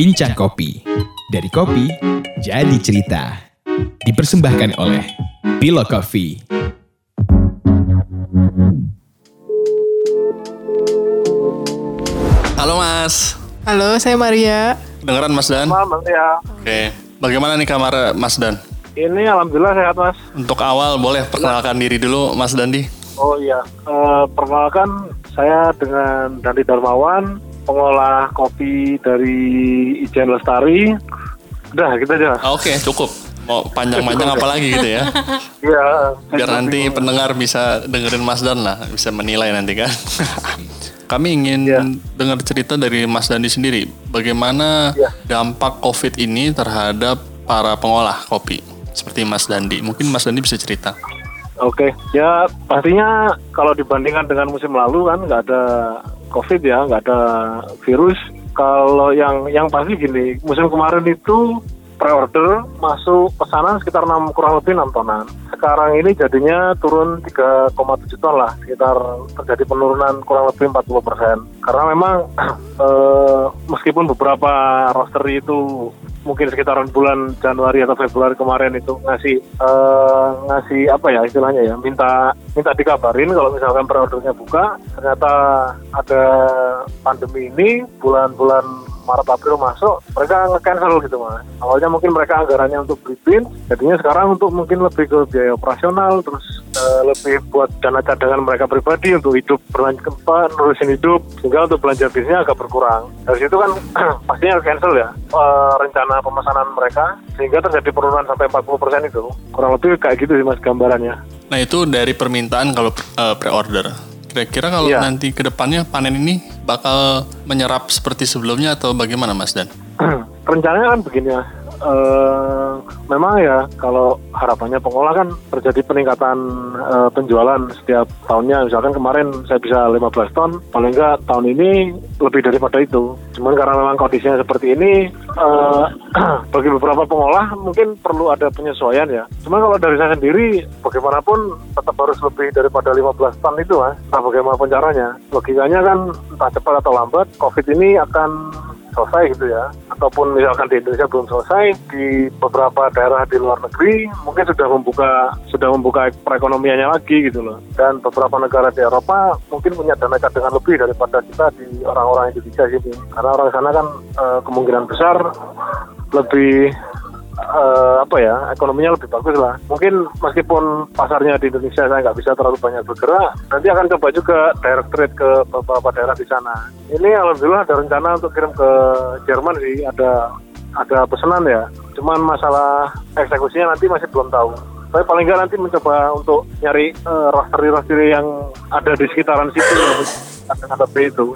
Bincang Kopi. Dari kopi, jadi cerita. Dipersembahkan oleh Bilo Coffee. Halo Mas, Halo, saya Maria. dengeran Mas Dan? Malam ya. Oke, bagaimana nih kamar Mas Dan? Ini alhamdulillah sehat mas. Untuk awal boleh perkenalkan diri dulu Mas Dandi. Oh iya, Eh, perkenalkan saya dengan Dandi Darmawan, pengolah kopi dari Ijen Lestari. Udah gitu aja. Oke, cukup. Mau panjang-panjang apa lagi gitu ya? Iya. Biar nanti pendengar bisa dengerin Mas Dan lah, bisa menilai nanti kan. Kami ingin Iya. dengar cerita dari Mas Dandi sendiri. Bagaimana Iya. dampak COVID ini terhadap para pengolah kopi? Seperti Mas Dandi. Mungkin Mas Dandi bisa cerita. Oke, ya pastinya kalau dibandingkan dengan musim lalu kan nggak ada COVID ya, nggak ada virus. Kalau yang yang pasti gini, musim kemarin itu pre-order masuk pesanan sekitar 6 kurang lebih 6 tonan. Sekarang ini jadinya turun 3,7 ton lah, sekitar terjadi penurunan kurang lebih 40 persen. Karena memang eh, meskipun beberapa roastery itu mungkin sekitaran bulan Januari atau Februari kemarin itu ngasih eh, ngasih apa ya istilahnya ya minta minta dikabarin kalau misalkan pre-ordernya buka. Ternyata ada pandemi ini bulan-bulan Maret April masuk mereka nge-cancel gitu mas. Awalnya mungkin mereka anggarannya untuk beli jadinya sekarang untuk mungkin lebih ke biaya operasional terus eh, lebih buat dana cadangan mereka pribadi untuk hidup berlanjut apa nerusin hidup sehingga untuk belanja bisnya agak berkurang. Dari situ kan pastinya cancel ya eh, rencana pemesanan mereka sehingga terjadi penurunan sampai 40% itu. Kurang lebih kayak gitu sih mas gambarannya. Nah itu dari permintaan kalau eh, pre-order. Kira-kira kalau Iya. nanti ke depannya panen ini bakal menyerap seperti sebelumnya atau bagaimana Mas Dan? rencananya kan begini ya eh, memang ya kalau harapannya pengolah kan terjadi peningkatan eh, penjualan setiap tahunnya. Misalkan kemarin saya bisa 15 ton paling enggak tahun ini lebih daripada itu. Cuman karena memang kondisinya seperti ini eh, bagi beberapa pengolah mungkin perlu ada penyesuaian ya. Cuman kalau dari saya sendiri bagaimanapun tetap harus lebih daripada 15 ton itu mas. Nah bagaimanapun caranya. Logikanya kan entah cepat atau lambat covid ini akan selesai gitu ya. Ataupun misalkan di Indonesia belum selesai di beberapa daerah di luar negeri mungkin sudah membuka sudah membuka perekonomiannya lagi gitu loh. Dan beberapa negara di Eropa mungkin punya dana cadangan lebih daripada kita di orang-orang Indonesia sini. Karena orang sana kan eh, kemungkinan besar lebih eh, apa ya ekonominya lebih bagus lah. Mungkin meskipun pasarnya di Indonesia saya nggak bisa terlalu banyak bergerak nanti akan coba juga direct trade ke beberapa daerah di sana. Ini alhamdulillah ada rencana untuk kirim ke Jerman sih ada ada pesanan ya. Cuman masalah eksekusinya nanti masih belum tahu. Tapi paling nggak nanti mencoba untuk nyari eh, roastery-roastery yang ada di sekitaran situ ada B itu.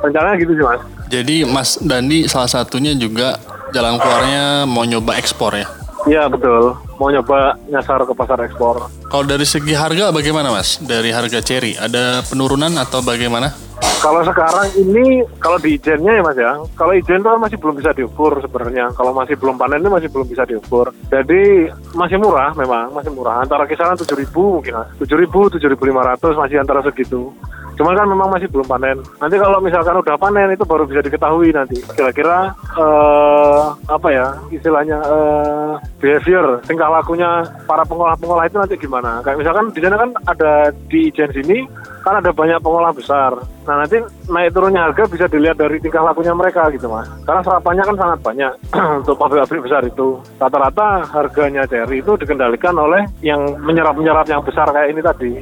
Rencananya gitu sih mas. Jadi Mas Dandi salah satunya juga jalan keluarnya mau nyoba ekspor ya. Iya betul mau nyoba nyasar ke pasar ekspor Kalau dari segi harga bagaimana Mas? Dari harga cherry ada penurunan atau bagaimana? Kalau sekarang ini, kalau di ijennya ya mas ya, kalau ijen itu kan masih belum bisa diukur sebenarnya. Kalau masih belum panen itu masih belum bisa diukur. Jadi masih murah memang, masih murah. Antara kisaran 7.000 mungkin mas. 7.000, 7.500 masih antara segitu. Cuman kan memang masih belum panen. Nanti kalau misalkan udah panen itu baru bisa diketahui nanti. Kira-kira eh apa ya istilahnya eh behavior, tingkah lakunya para pengolah-pengolah itu nanti gimana? Kayak misalkan di sana kan ada di ijen sini kan ada banyak pengolah besar. Nah nanti naik turunnya harga bisa dilihat dari tingkah lakunya mereka gitu mas. Karena serapannya kan sangat banyak untuk pabrik-pabrik besar itu. Rata-rata harganya cherry itu dikendalikan oleh yang menyerap-menyerap yang besar kayak ini tadi.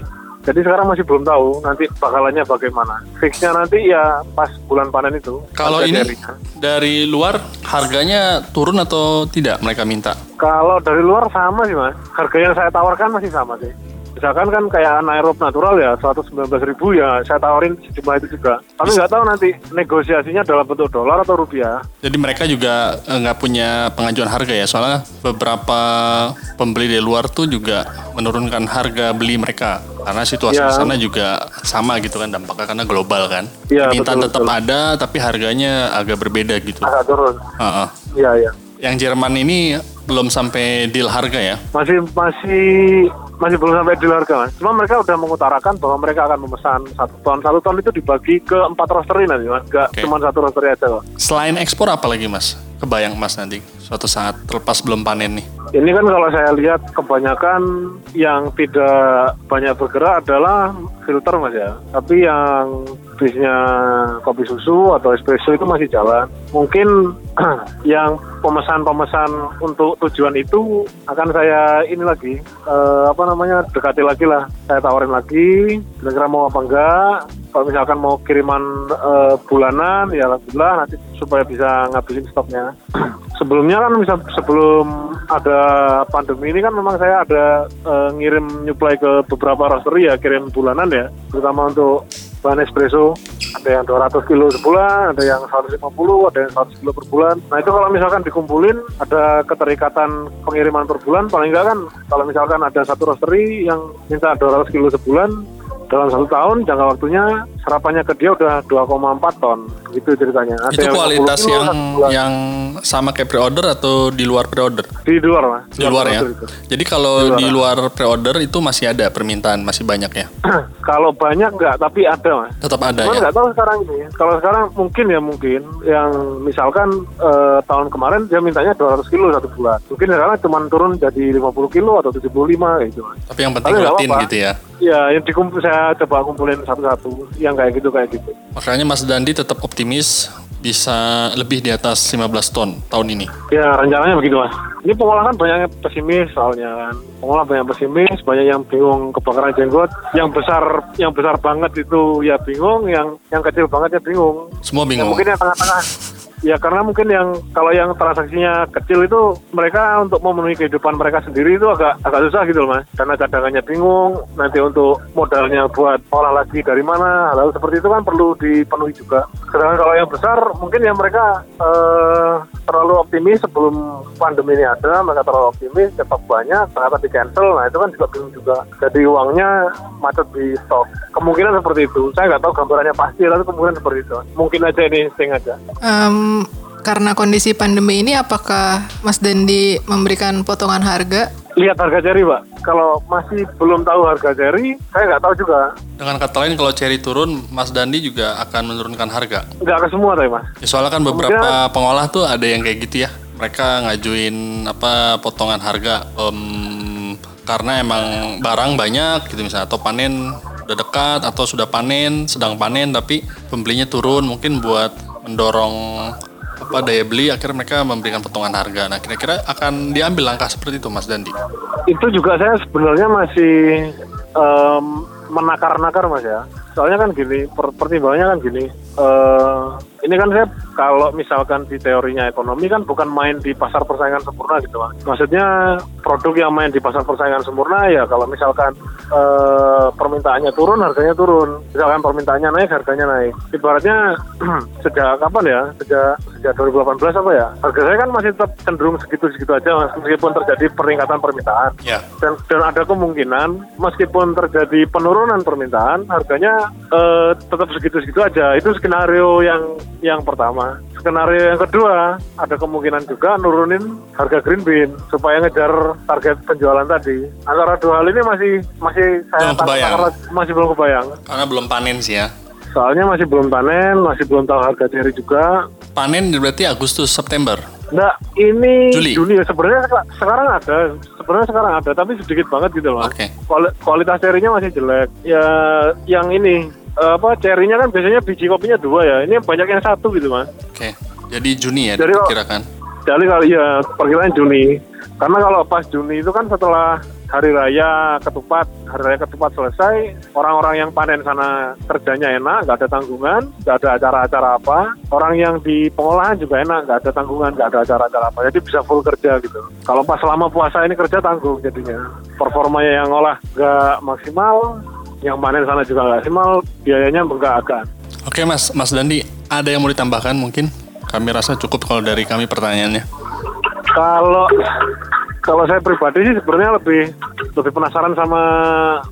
Jadi sekarang masih belum tahu nanti bakalannya bagaimana. Fixnya nanti ya pas bulan panen itu. Kalau ini cherry-nya. dari luar harganya turun atau tidak mereka minta? Kalau dari luar sama sih mas. Harga yang saya tawarkan masih sama sih. Misalkan kan kayak anaerob natural ya 119 ribu ya saya tawarin sejumlah itu juga. Tapi nggak tahu nanti negosiasinya dalam bentuk dolar atau rupiah. Jadi mereka juga eh, nggak punya pengajuan harga ya, soalnya beberapa pembeli dari luar tuh juga menurunkan harga beli mereka karena situasi Ya. di sana juga sama gitu kan dampaknya karena global kan. Iya, Permintaan betul, tetap betul. ada tapi harganya agak berbeda gitu. Agak turun. Heeh. Iya iya. Yang Jerman ini belum sampai deal harga ya. Masih masih masih belum sampai deal harga mas. Cuma mereka udah mengutarakan bahwa mereka akan memesan satu ton. Satu ton itu dibagi ke empat roastery nanti mas. Gak Oke. cuma satu roastery aja kok. Selain ekspor apa lagi mas? Kebayang mas nanti suatu saat terlepas belum panen nih. Ini kan kalau saya lihat kebanyakan yang tidak banyak bergerak adalah filter mas ya. Tapi yang bisnya kopi susu atau espresso itu masih jalan. Mungkin yang pemesan-pemesan untuk tujuan itu akan saya ini lagi eh, apa namanya dekati lagi lah. Saya tawarin lagi kira-kira mau apa enggak. Kalau misalkan mau kiriman eh, bulanan ya alhamdulillah nanti supaya bisa ngabisin stoknya. Sebelumnya kan bisa sebelum ada pandemi ini kan memang saya ada eh, ngirim nyuplai ke beberapa roastery ya kirim bulanan ya terutama untuk bahan espresso ada yang 200 kilo sebulan, ada yang 150, ada yang 100 kilo per bulan. Nah itu kalau misalkan dikumpulin ada keterikatan pengiriman per bulan, paling enggak kan kalau misalkan ada satu roastery yang minta 200 kilo sebulan dalam satu tahun jangka waktunya serapannya ke dia udah 2,4 ton gitu ceritanya. Ada Itu yang 50 kualitas yang bulan. yang sama kayak pre-order atau di luar pre-order? di luar mas. Di luar ya. Itu. Jadi kalau di luar pre-order itu masih ada permintaan, masih banyak ya. kalau banyak enggak, tapi ada mas. Tetap ada Cuman ya. nggak tahu sekarang ini. Kalau sekarang mungkin ya mungkin yang misalkan eh, tahun kemarin dia mintanya 200 kilo satu bulan. Mungkin sekarang cuma turun jadi 50 kilo atau 75 gitu. Mas. Tapi yang penting Tapi nggak rutin apa-apa. gitu ya. Ya, yang dikumpul saya coba kumpulin satu-satu yang kayak gitu kayak gitu. Makanya Mas Dandi tetap optimis bisa lebih di atas 15 ton tahun ini. Ya rencananya begitu mas. Ini pengolah kan banyak yang pesimis soalnya kan. Pengolah banyak pesimis, banyak yang bingung kebakaran jenggot. Yang besar, yang besar banget itu ya bingung, yang yang kecil banget ya bingung. Semua Ya, bingung. mungkin yang tengah-tengah. Ya karena mungkin yang kalau yang transaksinya kecil itu mereka untuk memenuhi kehidupan mereka sendiri itu agak agak susah gitu loh mas. Karena cadangannya bingung, nanti untuk modalnya buat olah lagi dari mana, lalu seperti itu kan perlu dipenuhi juga. Sedangkan kalau yang besar mungkin yang mereka eh, terlalu optimis sebelum pandemi ini ada, mereka terlalu optimis, cepat banyak, ternyata di cancel, nah itu kan juga bingung juga. Jadi uangnya macet di stok. Kemungkinan seperti itu. Saya nggak tahu gambarannya pasti, tapi kemungkinan seperti itu. Mungkin aja ini insting aja. Em, karena kondisi pandemi ini, apakah Mas Dandi memberikan potongan harga? Lihat harga ceri, Pak. Kalau masih belum tahu harga ceri, saya nggak tahu juga. Dengan kata lain kalau cherry turun, Mas Dandi juga akan menurunkan harga. Nggak ke semua, tapi Mas. Ya, soalnya kan beberapa pengolah tuh ada yang kayak gitu ya. Mereka ngajuin apa potongan harga em, karena emang barang banyak gitu misalnya atau panen udah dekat atau sudah panen, sedang panen tapi pembelinya turun mungkin buat mendorong apa daya beli akhirnya mereka memberikan potongan harga. Nah, kira-kira akan diambil langkah seperti itu Mas Dandi. Itu juga saya sebenarnya masih em, menakar-nakar, Mas ya. Soalnya kan gini, per- pertimbangannya kan gini. eh, ini kan saya kalau misalkan di teorinya ekonomi kan bukan main di pasar persaingan sempurna gitu Mas. Maksudnya produk yang main di pasar persaingan sempurna ya kalau misalkan eh, permintaannya turun harganya turun. Misalkan permintaannya naik harganya naik. Ibaratnya sejak kapan ya? Sejak sejak 2018 apa ya? Harga saya kan masih tetap cenderung segitu-segitu aja Mas meskipun terjadi peningkatan permintaan Ya. dan, dan ada kemungkinan meskipun terjadi penurunan permintaan harganya eh, tetap segitu-segitu aja itu skenario yang yang pertama skenario yang kedua ada kemungkinan juga nurunin harga green bean supaya ngejar target penjualan tadi antara dua hal ini masih masih saya Belum kebayang. masih belum kebayang Karena belum panen sih ya. soalnya masih belum panen masih belum tahu harga cherry juga Panen berarti Agustus September. Nah, ini Juli. Juni ya sebenarnya seka- sekarang ada, sebenarnya sekarang ada, tapi sedikit banget gitu loh. Oke. Kuali- kualitas cerinya masih jelek. Ya, yang ini eh, apa cerinya kan biasanya biji kopinya dua ya. Ini banyak yang satu gitu mas. Oke. Jadi Juni ya Jadi diperkirakan. Jadi kalau ya perkiraan Juni. Karena kalau pas Juni itu kan setelah hari raya ketupat, hari raya ketupat selesai, orang-orang yang panen sana kerjanya enak, nggak ada tanggungan, nggak ada acara-acara apa. Orang yang di pengolahan juga enak, nggak ada tanggungan, nggak ada acara-acara apa. Jadi bisa full kerja gitu. Kalau pas selama puasa ini kerja tanggung jadinya. Performanya yang ngolah nggak maksimal, yang panen sana juga nggak maksimal, biayanya bengkak Oke Mas, Mas Dandi, ada yang mau ditambahkan mungkin? Kami rasa cukup kalau dari kami pertanyaannya. Kalau kalau saya pribadi sih sebenarnya lebih lebih penasaran sama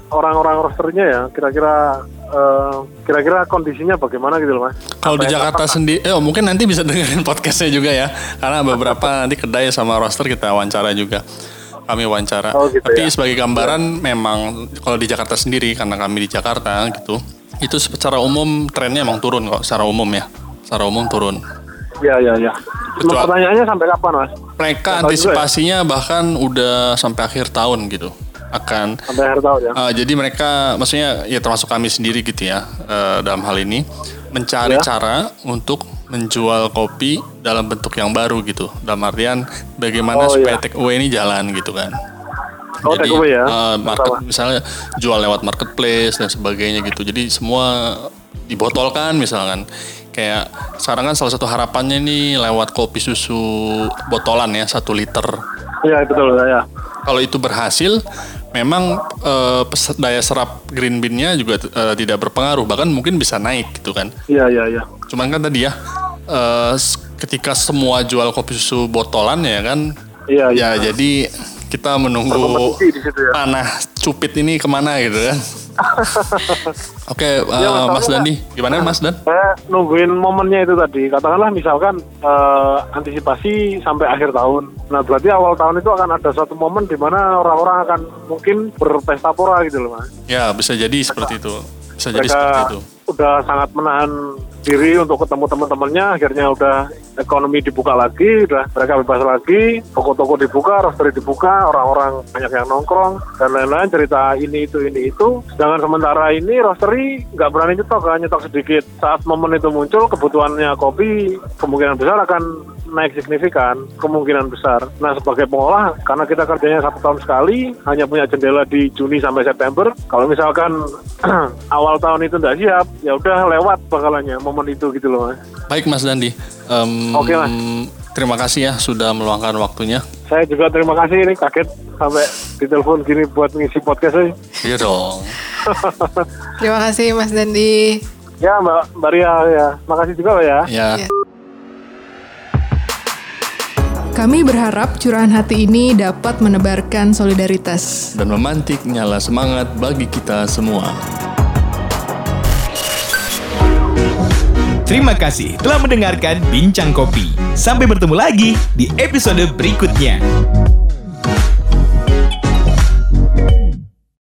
orang-orang rosternya ya. Kira-kira eh, kira-kira kondisinya bagaimana gitu loh mas. Kalau di Jakarta sendiri, eh, oh, mungkin nanti bisa dengerin podcastnya juga ya, karena beberapa nanti kedai sama roster kita wawancara juga. kami wawancara. Oh, gitu Tapi ya. sebagai gambaran memang kalau di Jakarta sendiri karena kami di Jakarta gitu, itu secara umum trennya emang turun kok secara umum ya. Secara umum turun. Iya, iya, iya. Cuma pertanyaannya sampai kapan, Mas? Mereka ya. antisipasinya bahkan udah sampai akhir tahun gitu akan Sampai akhir tahun ya? Uh, jadi mereka, maksudnya ya termasuk kami sendiri gitu ya uh, dalam hal ini mencari Ya. cara untuk menjual kopi dalam bentuk yang baru gitu. Dalam artian bagaimana Oh, supaya iya. take away ini jalan gitu kan. Oh, take away ya? uh, market Pertama. misalnya jual lewat marketplace dan sebagainya gitu. Jadi semua dibotolkan misalkan. Kayak sekarang kan salah satu harapannya nih lewat kopi susu botolan ya satu liter Iya, betul, ya. kalau itu berhasil, memang eh, daya serap green bean-nya juga eh, tidak berpengaruh, bahkan mungkin bisa naik gitu kan. Iya, iya, iya. Cuman kan tadi ya, eh, ketika semua jual kopi susu botolan ya kan, Iya, ya jadi kita menunggu situ ya. panah cupit ini ke mana gitu kan. Oke, eh, Ya, masalahnya- Mas Dandi, gimana Mas Dan? Saya nungguin momennya itu tadi. Katakanlah misalkan eh, antisipasi sampai akhir tahun. Nah berarti awal tahun itu akan ada suatu momen di mana orang-orang akan mungkin berpesta pora gitu loh mas. Ya bisa jadi seperti itu, bisa jadi Mereka seperti itu. udah sangat menahan diri untuk ketemu teman-temannya. Akhirnya udah ekonomi dibuka lagi, udah mereka bebas lagi, toko-toko dibuka, roastery dibuka, orang-orang banyak yang nongkrong dan lain-lain cerita ini itu ini itu. Sedangkan sementara ini roastery nggak berani nyetok, kan nyetok sedikit. Saat momen itu muncul, kebutuhannya kopi kemungkinan besar akan naik signifikan, kemungkinan besar. Nah sebagai pengolah, karena kita kerjanya satu tahun sekali, hanya punya jendela di Juni sampai September. Kalau misalkan awal tahun itu nggak siap, ya udah lewat bakalannya momen itu gitu loh mas. Baik Mas Dandi, Em, Oke, Mas. terima kasih ya sudah meluangkan waktunya. Saya juga terima kasih ini kaget sampai ditelepon gini buat ngisi podcast ini. Iya dong. Terima kasih Mas Dandi. Ya Mbak Mbak Ria ya, makasih juga Mbak ya. Ya. Ya. Kami berharap curahan hati ini dapat menebarkan solidaritas. dan memantik nyala semangat bagi kita semua. Terima kasih telah mendengarkan Bincang Kopi. Sampai bertemu lagi di episode berikutnya.